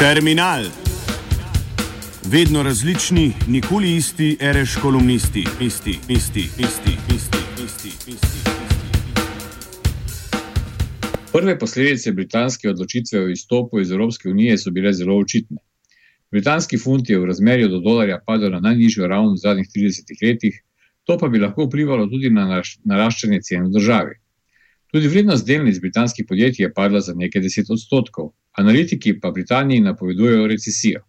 Terminal. Vedno različni, nikoli isti, reš kolumnisti, isti, isti, isti, isti, isti, isti. Prve posledice britanske odločitve o izstopu iz Evropske unije so bile zelo očitne. Britanski funt je v razmerju do dolarja padel na najnižjo raven v zadnjih 30 letih, to pa bi lahko vplivalo tudi na naraščanje cen v državi. Tudi vrednost delnic britanskih podjetij je padla za nekaj deset odstotkov, analitiki pa Britaniji napovedujejo recesijo.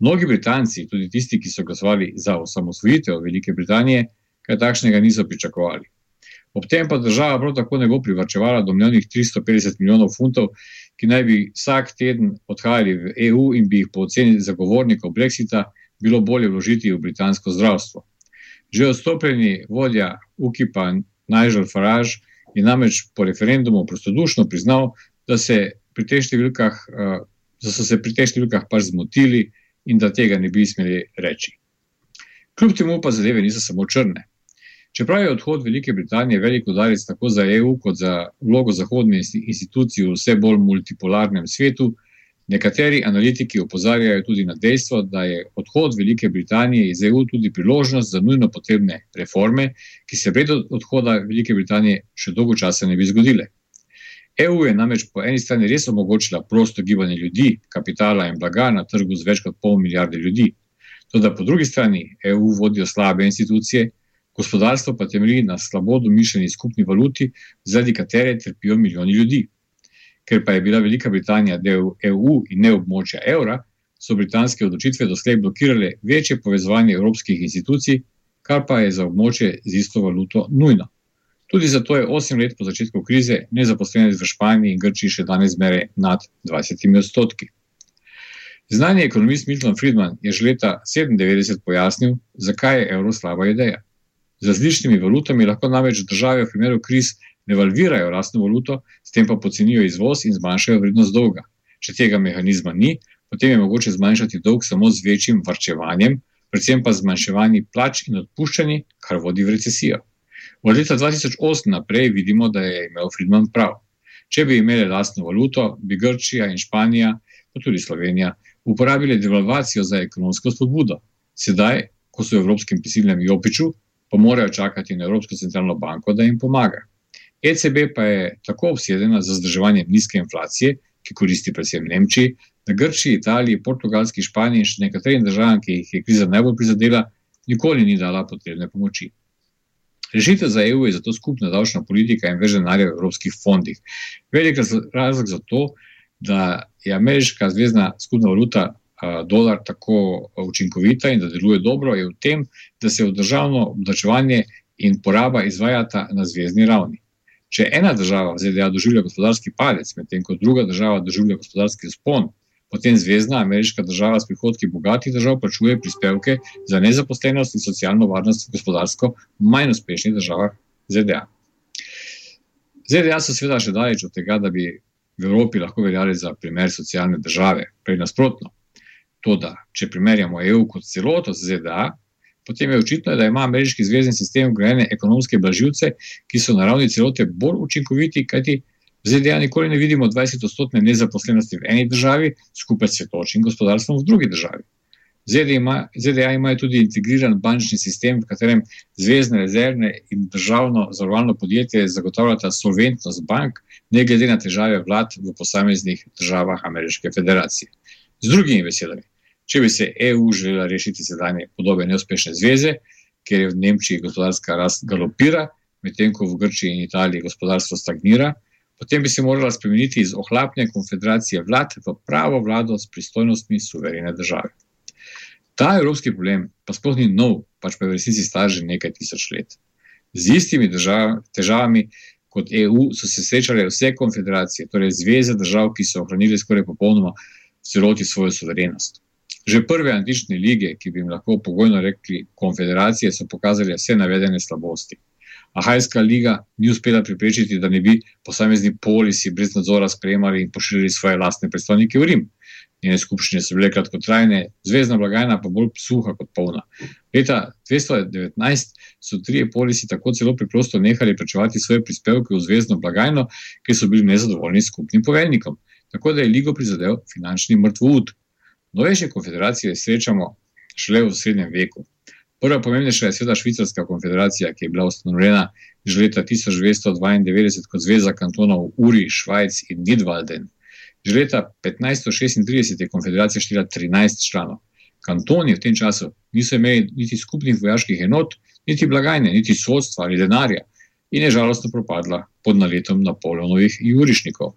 Mnogi Britanci, tudi tisti, ki so glasovali za osamosvojitev Velike Britanije, kaj takšnega niso pričakovali. Ob tem pa država prav tako ne bo privrčevala domnevnih 350 milijonov funtov, ki naj bi vsak teden odhajali v EU in bi jih po oceni zagovornikov Brexita bilo bolje vložiti v britansko zdravstvo. Že odstopljeni vodja UKIP-a Nigel Farage je namreč po referendumu prostodušno priznal, da, se številkah, uh, da so se pri teh številkah pač zmotili in da tega ne bi smeli reči. Kljub temu pa zadeve niso samo črne. Čeprav je odhod Velike Britanije velik udarec tako za EU kot za vlogo zahodne institucije v vse bolj multipolarnem svetu, Nekateri analitiki opozarjajo tudi na dejstvo, da je odhod Velike Britanije iz EU tudi priložnost za nujno potrebne reforme, ki se brez odhoda Velike Britanije še dolgo časa ne bi zgodile. EU je namreč po eni strani res omogočila prosto gibanje ljudi, kapitala in blaga na trgu z več kot pol milijarde ljudi. Tudi po drugi strani EU vodijo slabe institucije, gospodarstvo pa temelji na slabo domišljeni skupni valuti, zaradi katere trpijo milijoni ljudi ker pa je bila Velika Britanija del EU in ne območja evra, so britanske odločitve doslej blokirale večje povezovanje evropskih institucij, kar pa je za območje z isto valuto nujno. Tudi zato je osem let po začetku krize nezaposlenost v Španiji in Grčiji še danes zmeraj nad 20 odstotki. Znani ekonomist Milton Friedman je že leta 1997 pojasnil, zakaj je evro slaba ideja. Z različnimi valutami lahko namreč države v primeru kriz devalvirajo lastno valuto, s tem pa pocenijo izvoz in zmanjšajo vrednost dolga. Če tega mehanizma ni, potem je mogoče zmanjšati dolg samo z večjim varčevanjem, predvsem pa zmanjševanjem plač in odpuščanji, kar vodi v recesijo. Od leta 2008 naprej vidimo, da je imel Friedman prav. Če bi imeli lastno valuto, bi Grčija in Španija, pa tudi Slovenija, uporabili devalvacijo za ekonomsko spodbudo. Sedaj, ko so v evropskem prisilnem jopiču, pa morajo čakati na Evropsko centralno banko, da jim pomaga. ECB pa je tako obsedena za zdrževanje nizke inflacije, ki koristi predvsem Nemčiji, da Grčiji, Italiji, Portugalski, Španiji in še nekaterim državam, ki jih je kriza najbolj prizadela, nikoli ni dala potrebne pomoči. Rešitev za EU je zato skupna davčna politika in več denarja v evropskih fondih. Velik razlog za to, da je ameriška zvezdna skupna valuta dolar tako učinkovita in da deluje dobro, je v tem, da se državno obdačevanje in poraba izvajata na zvezdni ravni. Če ena država v ZDA doživlja gospodarski padec, medtem ko druga država doživlja gospodarski spon, potem zvezdna ameriška država s prihodki bogatih držav plačuje prispevke za nezaposlenost in socialno varnost v gospodarsko manj uspešnih državah ZDA. ZDA so seveda še daleč od tega, da bi v Evropi lahko veljali za primer socialne države, prej nasprotno. To, da če primerjamo EU kot celoto z ZDA, potem je očitno, da ima ameriški zvezdni sistem vgrajene ekonomske blažilce, ki so na ravni celote bolj učinkoviti, kajti v ZDA nikoli ne vidimo 20-odstotne nezaposlenosti v eni državi, skupaj s svetočim gospodarstvom v drugi državi. ZDA, ima, ZDA imajo tudi integriran bančni sistem, v katerem zvezdne rezervne in državno zavarovalno podjetje zagotavljata solventnost bank, ne glede na težave vlad v posameznih državah Ameriške federacije. Z drugimi besedami, če bi se EU želela rešiti sedanje podobe neuspešne zveze, ker je v Nemčiji gospodarska rast galopira, medtem ko v Grčiji in Italiji gospodarstvo stagnira, potem bi se morala spremeniti iz ohlapne konfederacije vlad v pravo vlado s pristojnostmi suverene države. Ta evropski problem pa sploh ni nov, pač pa je v resnici star že nekaj tisoč let. Z istimi držav, težavami kot EU so se srečale vse konfederacije, torej zveze držav, ki so ohranili skoraj popolnoma celoti svojo suverenost. Že prve antične lige, ki bi jim lahko pogojno rekli konfederacije, so pokazali vse navedene slabosti. Ahajska liga ni uspela preprečiti, da ne bi posamezni polisi brez nadzora sprejemali in pošiljali svoje lastne predstavnike v Rim. Njene skupščine so bile kratkotrajne, zvezdna blagajna pa bolj suha kot polna. Leta 2019 so trije polisi tako celo preprosto nehali plačevati svoje prispevke v zvezdno blagajno, ker so bili nezadovoljni s skupnim poveljnikom. Tako da je ligo prizadel finančni mrtvud. Novejše konfederacije srečamo šele v srednjem veku. Prva pomembnejša je seveda Švicarska konfederacija, ki je bila ustanovljena že leta 1292 kot zveza kantonov Uri, Švajc in Nidwalden. Že leta 1536 je konfederacija štela 13 članov. Kantoni v tem času niso imeli niti skupnih vojaških enot, niti blagajne, niti sodstva ali denarja in je žalostno propadla pod naletom Napoleonovih jurišnikov.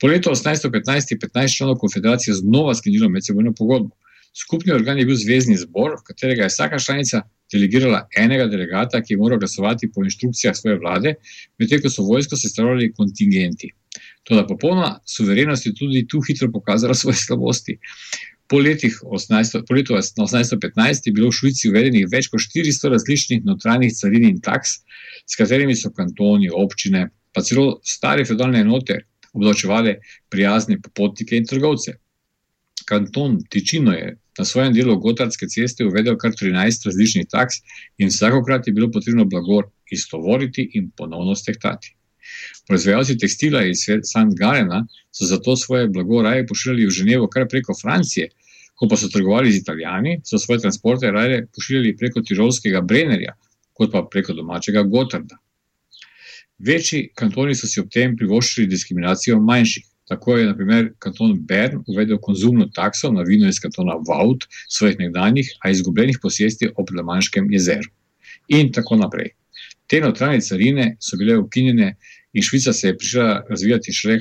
Po letu 1815 je 15 članov konfederacije znova sklenilo medsebojno pogodbo. Skupni organ je bil zvezdni zbor, v katerega je vsaka članica delegirala enega delegata, ki je moral glasovati po inštrukcijah svoje vlade, medtem ko so vojsko sestavljali kontingenti. Toda popolna suverenost je tudi tu hitro pokazala svoje slabosti. Po, 18, po letu 1815 je bilo v Švici uvedenih več kot 400 različnih notranjih carin in taks, s katerimi so kantoni, občine, pa celo stare fedalne enote obdavčevali prijazne popotnike in trgovce. Kanton Tičino je na svojem delu Gotardske ceste uvedel kar 13 različnih taks in vsakokrat je bilo potrebno blago istovoriti in ponovno stehtati. Proizvajalci tekstila iz St. Galena so zato svoje blago raje pošiljali v Ženevo kar preko Francije, ko pa so trgovali z Italijani, so svoje transporte raje pošiljali preko Tirolskega Brennerja, kot pa preko domačega Gotarda. Večji kantoni so si ob tem privoščili diskriminacijo manjših. Tako je, na primer, kanton Bern uvedel konzumno takso na vino iz kantona Vaud, svojih nekdanjih, a izgubljenih posesti ob Lamanškem jezeru. In tako naprej. Te notranje carine so bile ukinjene in Švica se je prišla razvijati še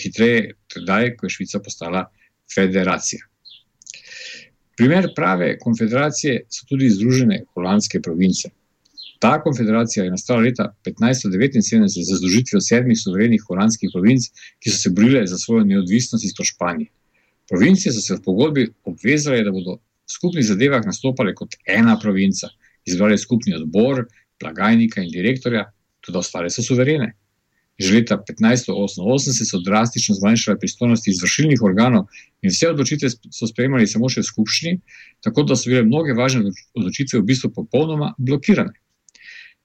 hitreje, tedaj, ko je Švica postala federacija. Primer prave konfederacije so tudi združene holandske province. Ta konfederacija je nastala leta 1579 za združitvijo sedmih suverenih holandskih provinc, ki so se borile za svojo neodvisnost izpod Španije. Provincije so se v pogodbi obvezale, da bodo v skupnih zadevah nastopale kot ena provinca, izbrali skupni odbor, blagajnika in direktorja, tudi ostale so suverene. Že leta 1588 so drastično zmanjšale pristojnosti izvršilnih organov in vse odločitve so sprejemali samo še skupščini, tako da so bile mnoge važne odločitve v bistvu popolnoma blokirane.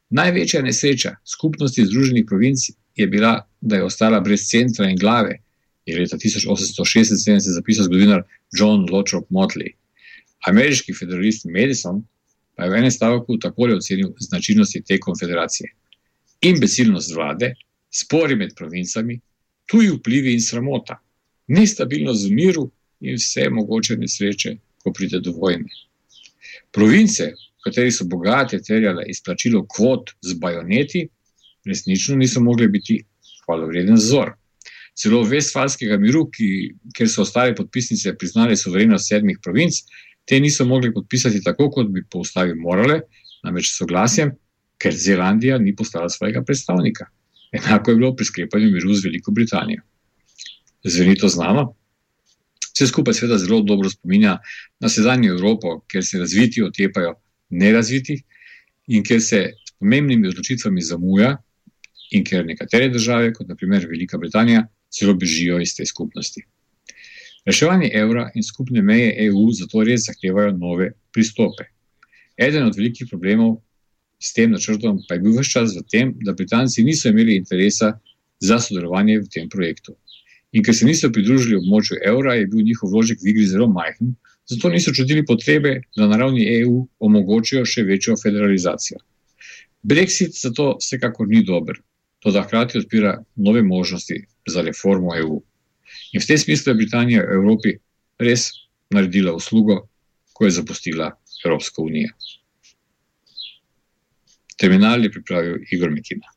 Največja nesreča skupnosti Združenih provinc je bila, da je ostala brez centra in glave, je leta 1876 zapisal zgodovinar John Lothrop Motley. Ameriški federalist Madison pa je v enem stavku takole ocenil značilnosti te konfederacije. Imbecilnost vlade, spori med provincami, tuji vplivi in sramota, nestabilnost v miru in vse mogoče nesreče, ko pride do vojne. Province, kateri so bogate terjale izplačilo kvot z bajoneti, resnično niso mogli biti hvalovreden vzor. Celo Vestfalskega miru, ki, kjer so ostale podpisnice priznali soverenost sedmih provinc, te niso mogli podpisati tako, kot bi po ustavi morale, namreč soglasjem, ker Zelandija ni postala svojega predstavnika. Enako je bilo pri sklepanju miru z Veliko Britanijo. Zveni to znano? Vse skupaj seveda zelo dobro spominja na sedanje Evropo, kjer se razviti otepajo nerazviti in kjer se s pomembnimi odločitvami zamuja in kjer nekatere države, kot naprimer Velika Britanija, celo bežijo iz te skupnosti. Reševanje evra in skupne meje EU zato res zahtevajo nove pristope. Eden od velikih problemov s tem načrtom pa je bil vse čas v tem, da Britanci niso imeli interesa za sodelovanje v tem projektu. In ker se niso pridružili območju evra, je bil njihov vložek v igri zelo majhen, zato niso čutili potrebe, da na ravni EU omogočijo še večjo federalizacijo. Brexit zato vsekakor ni dober, to da hkrati odpira nove možnosti za reformo EU. In v tem smislu je Britanija v Evropi res naredila uslugo, ko je zapustila Evropsko unijo. Terminal je pripravil Igor Mekina.